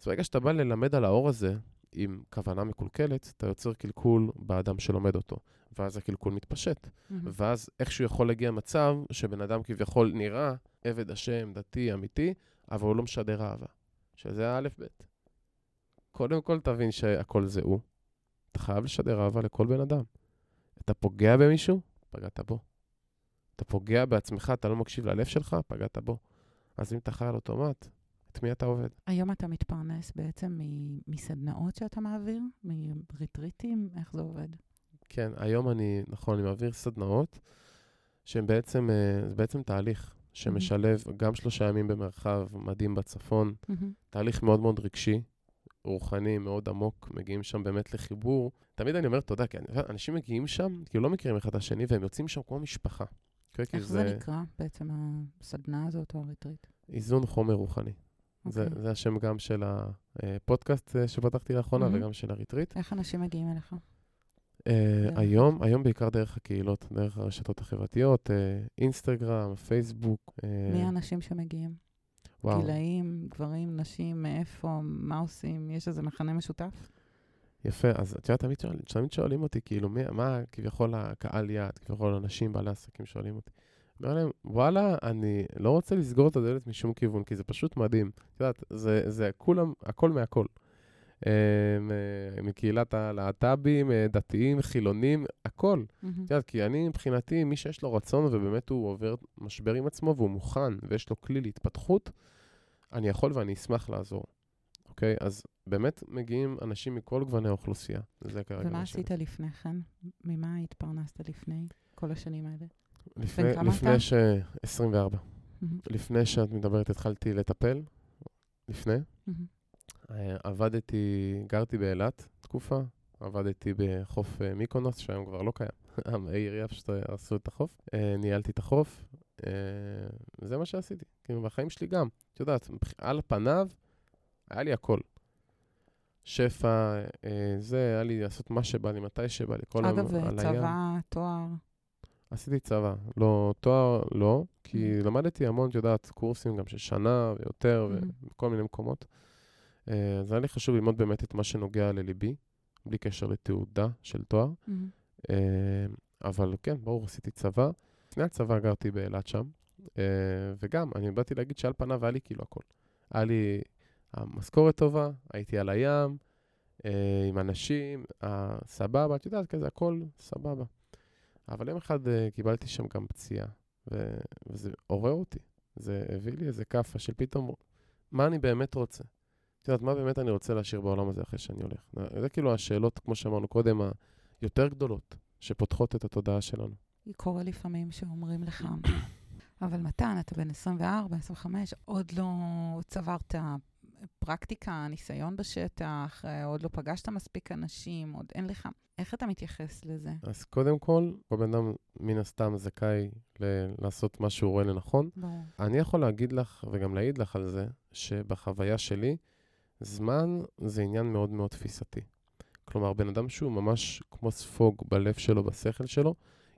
אז ברגע שאתה בא ללמד על האור הזה עם כוונה מקולקלת, אתה יוצר קלקול באדם שלומד אותו, ואז הקלקול מתפשט. מהמם. ואז איכשהו יכול להגיע מצב שבן אדם כביכול נראה עבד השם, דתי, אמיתי, אבל הוא לא משדר אהבה. שזה האלף-בית. קודם כל תבין שהכל זה הוא. אתה חייב לשדר אהבה לכל בן אדם. אתה פוגע במישהו, פגעת בו. אתה פוגע בעצמך, אתה לא מקשיב ללב שלך, פגעת בו. אז אם אתה חי על אוטומט, את מי אתה עובד? היום אתה מתפרנס בעצם מסדנאות שאתה מעביר? מריטריטים? איך זה עובד? כן, היום אני, נכון, אני מעביר סדנאות, שהן בעצם, אה, זה בעצם תהליך שמשלב גם שלושה ימים במרחב מדהים בצפון, מהמם. תהליך מאוד מאוד רגשי, רוחני, מאוד עמוק, מגיעים שם באמת לחיבור. תמיד אני אומר תודה, כי אנשים מגיעים שם, כאילו לא מכירים אחד את השני, והם יוצאים שם כמו משפחה. כן, כי איך זה נקרא בעצם הסדנה הזאת או הריטריט? איזון חומר רוחני. זה, אוקיי. זה השם גם של הפודקאסט אה, שפתחתי לאחרונה מהמם. וגם של הריטריט. איך אנשים מגיעים אליך? אה, דרך היום, היום בעיקר דרך הקהילות, דרך הרשתות החברתיות, אה, אינסטגרם, פייסבוק. אה, מי האנשים שמגיעים? וואו. גילאים, גברים, נשים, מאיפה, מה עושים? יש איזה מכנה משותף? יפה, אז את יודעת, תמיד, שואל, תמיד שואלים אותי, כאילו, מי, מה כביכול הקהל יעד, כביכול אנשים, בעלי עסקים שואלים אותי. אומר להם, וואלה, אני לא רוצה לסגור את הדלת משום כיוון, כי זה פשוט מדהים. את יודעת, זה, זה כולם, הכל מהכל. אה, מקהילת הלהט"בים, אה, דתיים, חילונים, הכל. את יודעת, כי אני מבחינתי, מי שיש לו רצון ובאמת הוא עובר משבר עם עצמו והוא מוכן ויש לו כלי להתפתחות, אני יכול ואני אשמח לעזור. אוקיי? אז באמת מגיעים אנשים מכל גווני האוכלוסייה. זה כרגע ומה עשית לפני כן? ממה התפרנסת לפני כל השנים האלה? לפני, לפני? ש... 24. מהמם. לפני שאת מדברת התחלתי לטפל, לפני. אה, עבדתי, גרתי באילת תקופה, עבדתי בחוף אה, מיקונוס, שהיום כבר לא קיים. העירייה פשוט עשו את החוף. אה, ניהלתי את החוף, זה מה שעשיתי. כאילו, בחיים שלי גם. את יודעת, על פניו, היה לי הכל. שפע, זה, היה לי לעשות מה שבא לי, מתי שבא לי, כל אגב, צבא, תואר. עשיתי צבא. לא, תואר לא, כי mm. למדתי המון, את יודעת, קורסים גם של שנה ויותר, mm. ובכל מיני מקומות. אה, אז היה לי חשוב ללמוד באמת את מה שנוגע לליבי, בלי קשר לתעודה של תואר. Mm-hmm. אבל כן, ברור, עשיתי צבא. לפני הצבא גרתי באילת שם, אה, וגם, אני באתי להגיד שעל פניו היה לי כאילו הכל. היה לי המשכורת טובה, הייתי על הים, עם אנשים, סבבה, את יודעת, כזה, הכל סבבה. אבל יום אחד קיבלתי שם גם פציעה, וזה עורר אותי. זה הביא לי איזה כאפה של פתאום, מה אני באמת רוצה? את יודעת, מה באמת אני רוצה להשאיר בעולם הזה אחרי שאני הולך? זה כאילו השאלות, כמו שאמרנו קודם, היותר גדולות, שפותחות את התודעה שלנו. קורה לפעמים שאומרים לך, אבל מתן, אתה בן 24, 25, עוד לא צברת פרקטיקה, ניסיון בשטח, עוד לא פגשת מספיק אנשים, עוד אין לך. איך אתה מתייחס לזה? אז קודם כל, כל בן אדם מן הסתם זכאי ל- לעשות מה שהוא רואה לנכון. ברור. אני יכול להגיד לך, וגם להעיד לך על זה, שבחוויה שלי, זמן זה עניין מאוד מאוד תפיסתי. כלומר, בן אדם שהוא ממש כמו ספוג בלב שלו, בשכל שלו,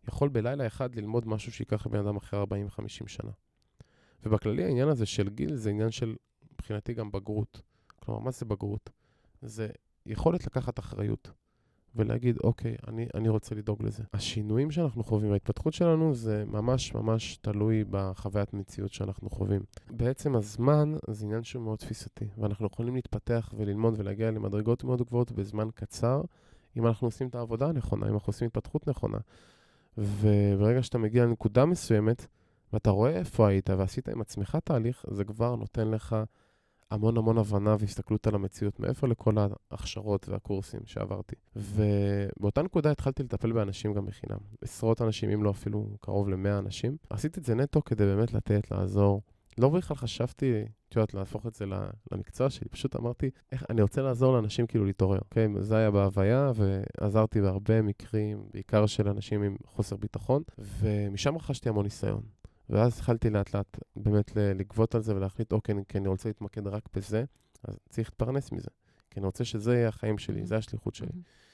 יכול בלילה אחד ללמוד משהו שייקח לבן אדם אחרי 40-50 שנה. ובכללי העניין הזה של גיל זה עניין של, מבחינתי גם בגרות. כלומר, מה זה בגרות? זה יכולת לקחת אחריות. ולהגיד, אוקיי, אני, אני רוצה לדאוג לזה. השינויים שאנחנו חווים, ההתפתחות שלנו, זה ממש ממש תלוי בחוויית מציאות שאנחנו חווים. בעצם הזמן זה עניין שהוא מאוד תפיסתי, ואנחנו יכולים להתפתח וללמוד ולהגיע למדרגות מאוד גבוהות בזמן קצר, אם אנחנו עושים את העבודה הנכונה, אם אנחנו עושים התפתחות נכונה. וברגע שאתה מגיע לנקודה מסוימת, ואתה רואה איפה היית ועשית עם עצמך תהליך, זה כבר נותן לך המון המון הבנה והסתכלות על המציאות, מעבר לכל ההכשרות והקורסים שעברתי. ובאותה נקודה התחלתי לטפל באנשים גם בחינם. עשרות אנשים, אם לא אפילו קרוב למאה אנשים. עשיתי את זה נטו כדי באמת לתת, לעזור. לא בכלל חשבתי, את יודעת, להפוך את זה למקצוע שלי, פשוט אמרתי, איך, אני רוצה לעזור לאנשים כאילו להתעורר, אוקיי? Okay? זה היה בהוויה, ועזרתי בהרבה מקרים, בעיקר של אנשים עם חוסר ביטחון, ומשם רכשתי המון ניסיון. ואז התחלתי לאט לאט באמת לגבות על זה ולהחליט, אוקיי, כי אני רוצה להתמקד רק בזה, אז צריך להתפרנס מזה. כי אני רוצה שזה יהיה החיים שלי, mm-hmm. זה השליחות שלי. Mm-hmm.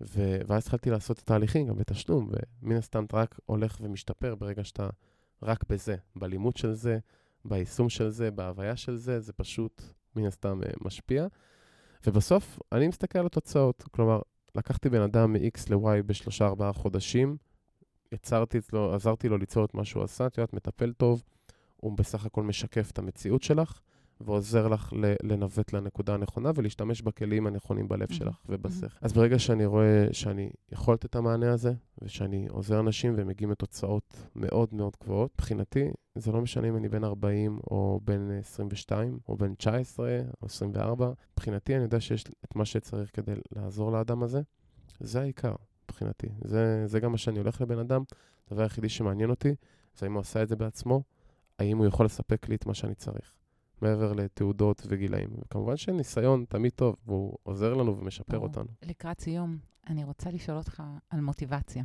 ו- ואז התחלתי לעשות את התהליכים גם בתשלום, ומן הסתם אתה רק הולך ומשתפר ברגע שאתה רק בזה, בלימוד של זה, ביישום של זה, בהוויה של זה, זה פשוט מן הסתם אה, משפיע. ובסוף אני מסתכל על התוצאות, כלומר, לקחתי בן אדם מ-X ל-Y בשלושה-ארבעה חודשים, יצרתי אצלו, עזרתי לו ליצור את מה שהוא עשה, את יודעת, מטפל טוב, הוא בסך הכל משקף את המציאות שלך, ועוזר לך לנווט לנקודה הנכונה ולהשתמש בכלים הנכונים בלב. שלך ובשכל. אז ברגע שאני רואה שאני יכול לתת את המענה הזה, ושאני עוזר אנשים והם לתוצאות מאוד מאוד גבוהות, מבחינתי, זה לא משנה אם אני בן 40 או בן 22 או בן 19 או 24, מבחינתי אני יודע שיש את מה שצריך כדי לעזור לאדם הזה, זה העיקר. מבחינתי. זה, זה גם מה שאני הולך לבן אדם. הדבר היחידי שמעניין אותי זה האם הוא עשה את זה בעצמו, האם הוא יכול לספק לי את מה שאני צריך, מעבר לתעודות וגילאים. וכמובן שניסיון תמיד טוב, והוא עוזר לנו ומשפר או, אותנו. לקראת סיום, אני רוצה לשאול אותך על מוטיבציה.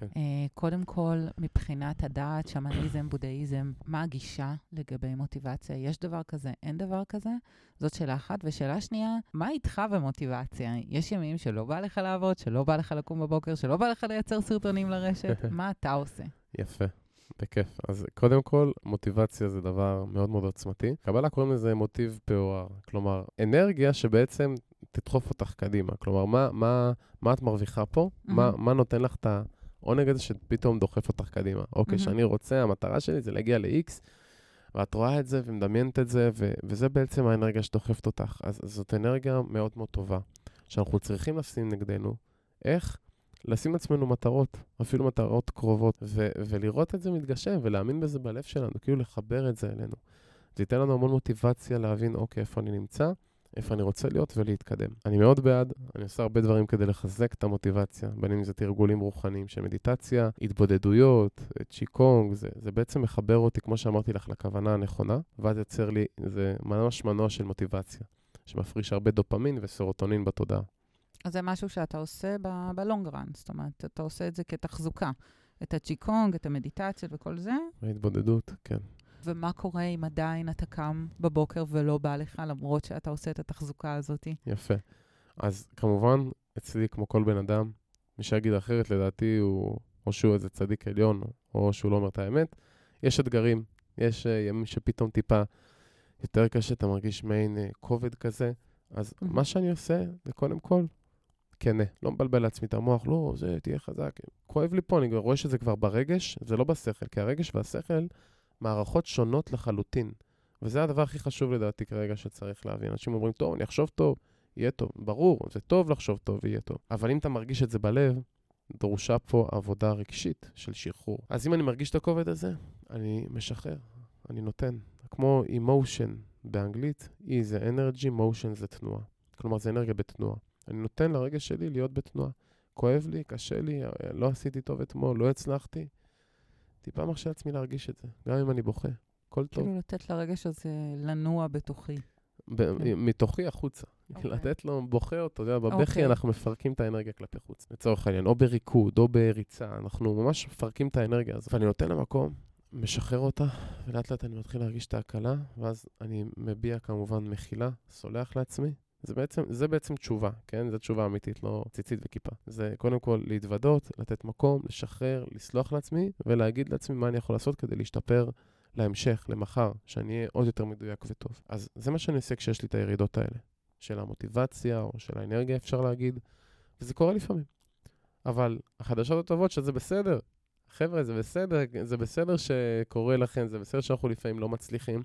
כן. Uh, קודם כל, מבחינת הדעת, שמניזם, בודהיזם, מה הגישה לגבי מוטיבציה? יש דבר כזה? אין דבר כזה? זאת שאלה אחת. ושאלה שנייה, מה איתך במוטיבציה? יש ימים שלא בא לך לעבוד, שלא בא לך לקום בבוקר, שלא בא לך לייצר סרטונים לרשת? מה אתה עושה? יפה. בכיף. אז קודם כל, מוטיבציה זה דבר מאוד מאוד עוצמתי. קבלה קוראים לזה מוטיב פעורר. כלומר, אנרגיה שבעצם תדחוף אותך קדימה. כלומר, מה, מה, מה את מרוויחה פה? Mm-hmm. מה, מה נותן לך את ה... העונג הזה שפתאום דוחף אותך קדימה. אוקיי, שאני mm-hmm. רוצה, המטרה שלי זה להגיע ל-X, ואת רואה את זה ומדמיינת את זה, ו- וזה בעצם האנרגיה שדוחפת אותך. אז זאת אנרגיה מאוד מאוד טובה, שאנחנו צריכים לשים נגדנו. איך? לשים לעצמנו מטרות, אפילו מטרות קרובות, ו- ולראות את זה מתגשם, ולהאמין בזה בלב שלנו, כאילו לחבר את זה אלינו. זה ייתן לנו המון מוטיבציה להבין, אוקיי, איפה אני נמצא, איפה אני רוצה להיות ולהתקדם. אני מאוד בעד, אני עושה הרבה דברים כדי לחזק את המוטיבציה, בין אם זה תרגולים רוחניים של מדיטציה, התבודדויות, צ'יקונג, זה, זה בעצם מחבר אותי, כמו שאמרתי לך, לכוונה הנכונה, ואז יוצר לי, זה ממש מנוע של מוטיבציה. שמפריש הרבה דופמין וסרוטונין בתודעה. אז זה משהו שאתה עושה בלונג רן, זאת אומרת, אתה עושה את זה כתחזוקה. את הצ'יקונג, את המדיטציות וכל זה. ההתבודדות, כן. ומה קורה אם עדיין אתה קם בבוקר ולא בא לך, למרות שאתה עושה את התחזוקה הזאת? יפה. אז כמובן, אצלי, כמו כל בן אדם, מי שיגיד אחרת, לדעתי, הוא או שהוא איזה צדיק עליון, או שהוא לא אומר את האמת. יש אתגרים, יש uh, ימים שפתאום טיפה יותר קשה, אתה מרגיש מעין uh, כובד כזה. אז mm-hmm. מה שאני עושה, זה קודם כל, כנה. לא מבלבל לעצמי את המוח, לא, זה, תהיה חזק. כואב לי פה, אני רואה שזה כבר ברגש, זה לא בשכל, כי הרגש והשכל, מערכות שונות לחלוטין. וזה הדבר הכי חשוב לדעתי כרגע שצריך להבין. אנשים אומרים, טוב, אני אחשוב טוב, יהיה טוב. ברור, זה טוב לחשוב טוב ויהיה טוב. אבל אם אתה מרגיש את זה בלב, דרושה פה עבודה רגשית של שחרור. אז אם אני מרגיש את הכובד הזה, אני משחרר, אני נותן. כמו emotion באנגלית, E זה energy, motion זה תנועה. כלומר, זה אנרגיה בתנועה. אני נותן לרגש שלי להיות בתנועה. כואב לי, קשה לי, לא עשיתי טוב אתמול, לא הצלחתי. טיפה מרשה לעצמי להרגיש את זה, גם אם אני בוכה. הכל טוב. כאילו לתת לרגש הזה לנוע בתוכי. כן. מתוכי החוצה. Okay. אוקיי. לתת לו, בוכה אותו, אתה יודע, בבכי okay. אוקיי. אנחנו מפרקים את האנרגיה כלפי חוץ, לצורך העניין, או בריקוד, או בריצה, אנחנו ממש מפרקים את האנרגיה הזאת. ואני נותן למקום, משחרר אותה, ולאט לאט אני מתחיל להרגיש את ההקלה, ואז אני מביע כמובן מחילה, סולח לעצמי. זה בעצם, זה בעצם תשובה, כן? זו תשובה אמיתית, לא ציצית וכיפה. זה קודם כל להתוודות, לתת מקום, לשחרר, לסלוח לעצמי, ולהגיד לעצמי מה אני יכול לעשות כדי להשתפר להמשך, למחר, שאני אהיה עוד יותר מדויק וטוב. אז זה מה שאני עושה כשיש לי את הירידות האלה, של המוטיבציה או של האנרגיה, אפשר להגיד, וזה קורה לפעמים. אבל החדשות הטובות שזה בסדר. חבר'ה, זה בסדר, זה בסדר שקורה לכם, זה בסדר שאנחנו לפעמים לא מצליחים.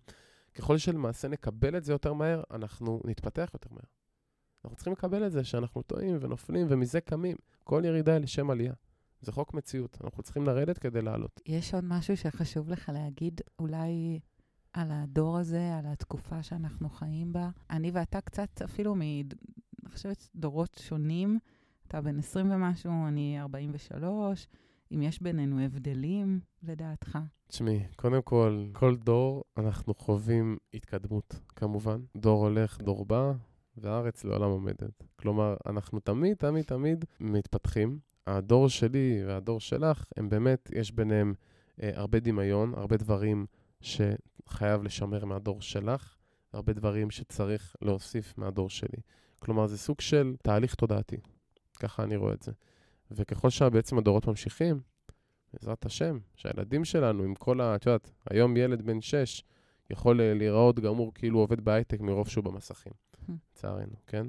ככל שלמעשה נקבל את זה יותר מהר, אנחנו נתפתח יותר מהר. אנחנו צריכים לקבל את זה שאנחנו טועים ונופלים ומזה קמים. כל ירידה היא לשם עלייה. זה חוק מציאות, אנחנו צריכים לרדת כדי לעלות. יש עוד משהו שחשוב לך להגיד, אולי על הדור הזה, על התקופה שאנחנו חיים בה? אני ואתה קצת אפילו מ... אני חושבת דורות שונים. אתה בן 20 ומשהו, אני 43. אם יש בינינו הבדלים, לדעתך? תשמעי, קודם כל, כל דור אנחנו חווים התקדמות, כמובן. דור הולך, דור בא, והארץ לעולם עומדת. כלומר, אנחנו תמיד, תמיד, תמיד מתפתחים. הדור שלי והדור שלך, הם באמת, יש ביניהם אה, הרבה דמיון, הרבה דברים שחייב לשמר מהדור שלך, הרבה דברים שצריך להוסיף מהדור שלי. כלומר, זה סוג של תהליך תודעתי, ככה אני רואה את זה. וככל שבעצם הדורות ממשיכים, בעזרת השם, שהילדים שלנו, עם כל ה... את יודעת, היום ילד בן 6 יכול אה, להיראות גמור כאילו הוא עובד בהייטק מרוב שהוא במסכים, לצערנו, כן?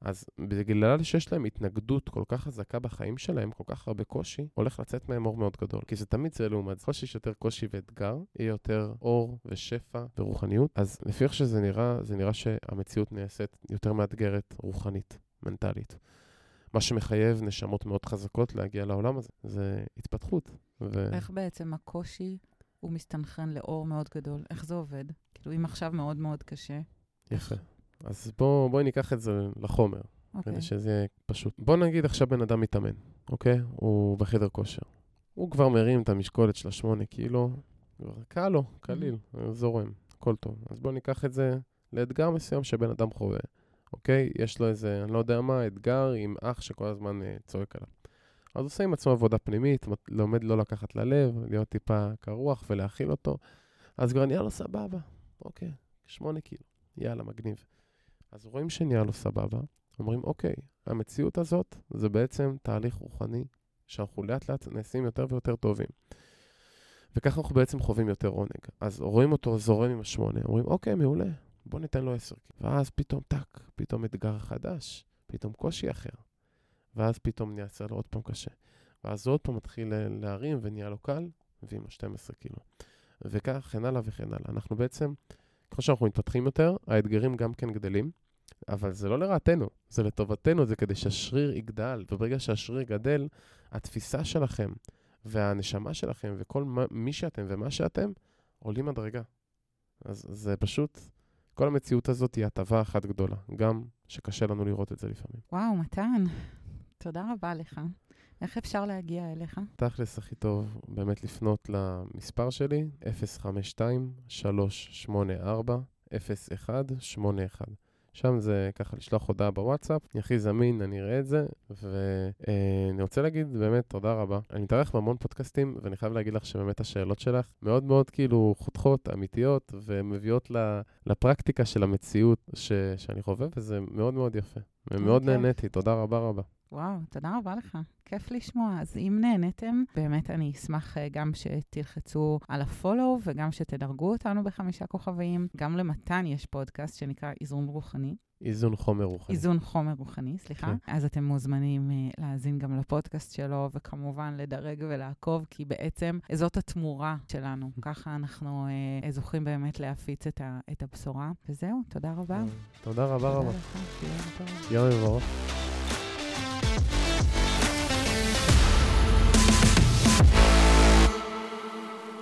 אז בגלל שיש להם התנגדות כל כך חזקה בחיים שלהם, כל כך הרבה קושי, הולך לצאת מהם אור מאוד גדול. כי זה תמיד זה לעומת זה. ככל שיש יותר קושי ואתגר, יהיה יותר אור ושפע ורוחניות. אז לפי איך שזה נראה, זה נראה שהמציאות נעשית יותר מאתגרת רוחנית, מנטלית. מה שמחייב נשמות מאוד חזקות להגיע לעולם הזה. זה התפתחות. ו... איך בעצם הקושי הוא מסתנכרן לאור מאוד גדול? איך זה עובד? כאילו, אם עכשיו מאוד מאוד קשה. יפה. אז בואו בוא ניקח את זה לחומר, okay. כדי אוקיי. שזה יהיה פשוט. בואו נגיד עכשיו בן אדם מתאמן, אוקיי? הוא בחדר כושר. הוא כבר מרים את המשקולת של השמונה קילו, כבר קל לו, קליל, mm-hmm. זורם, הכל טוב. אז בואו ניקח את זה לאתגר מסוים שבן אדם חווה, אוקיי? יש לו איזה, אני לא יודע מה, אתגר עם אח שכל הזמן uh, צועק עליו. אז עושה עם עצמו עבודה פנימית, לומד לא לקחת ללב, להיות טיפה קרוח ולהכיל אותו, אז כבר נהיה לו סבבה, אוקיי, שמונה קילו, יאללה, מגניב. אז רואים שנהיה לו סבבה, אומרים, אוקיי, המציאות הזאת זה בעצם תהליך רוחני שאנחנו לאט לאט נעשים יותר ויותר טובים. וככה אנחנו בעצם חווים יותר עונג. אז רואים אותו זורם עם השמונה, אומרים, אוקיי, מעולה, בוא ניתן לו עשר. ואז פתאום טאק, פתאום אתגר חדש, פתאום קושי אחר. ואז פתאום נהיה לו עוד פעם קשה. ואז עוד פעם מתחיל להרים ונהיה לו קל, ועם ה-12 קילו. וכך, וכן הלאה וכן הלאה. אנחנו בעצם, ככל שאנחנו מתפתחים יותר, האתגרים גם כן גדלים. אבל זה לא לרעתנו, זה לטובתנו, זה כדי שהשריר יגדל, וברגע שהשריר גדל, התפיסה שלכם והנשמה שלכם וכל מי שאתם ומה שאתם עולים מדרגה. אז זה פשוט, כל המציאות הזאת היא הטבה אחת גדולה, גם שקשה לנו לראות את זה לפעמים. וואו, מתן, תודה רבה לך. איך אפשר להגיע אליך? תכלס הכי טוב באמת לפנות למספר שלי, 052-384-0181. שם זה ככה לשלוח הודעה בוואטסאפ, אני הכי זמין, אני אראה את זה, ואני רוצה להגיד באמת תודה רבה. אני מתארח בהמון פודקאסטים, ואני חייב להגיד לך שבאמת השאלות שלך מאוד מאוד כאילו חותכות, אמיתיות, ומביאות לפרקטיקה של המציאות ש, שאני חווה, וזה מאוד מאוד יפה. ומאוד. נהניתי, תודה רבה רבה. וואו, תודה רבה לך. כיף לשמוע. אז אם נהניתם, באמת אני אשמח אה, גם שתלחצו על הפולו וגם שתדרגו אותנו בחמישה כוכבים. גם למתן יש פודקאסט שנקרא איזון רוחני. איזון חומר רוחני. איזון חומר רוחני, סליחה. כן. אז אתם מוזמנים uh, להאזין גם לפודקאסט שלו, וכמובן לדרג ולעקוב, כי בעצם זאת התמורה שלנו. ככה אנחנו uh, זוכים באמת להפיץ את, ה, את הבשורה. וזהו, תודה רבה. תודה רבה רבה. יום מבורך.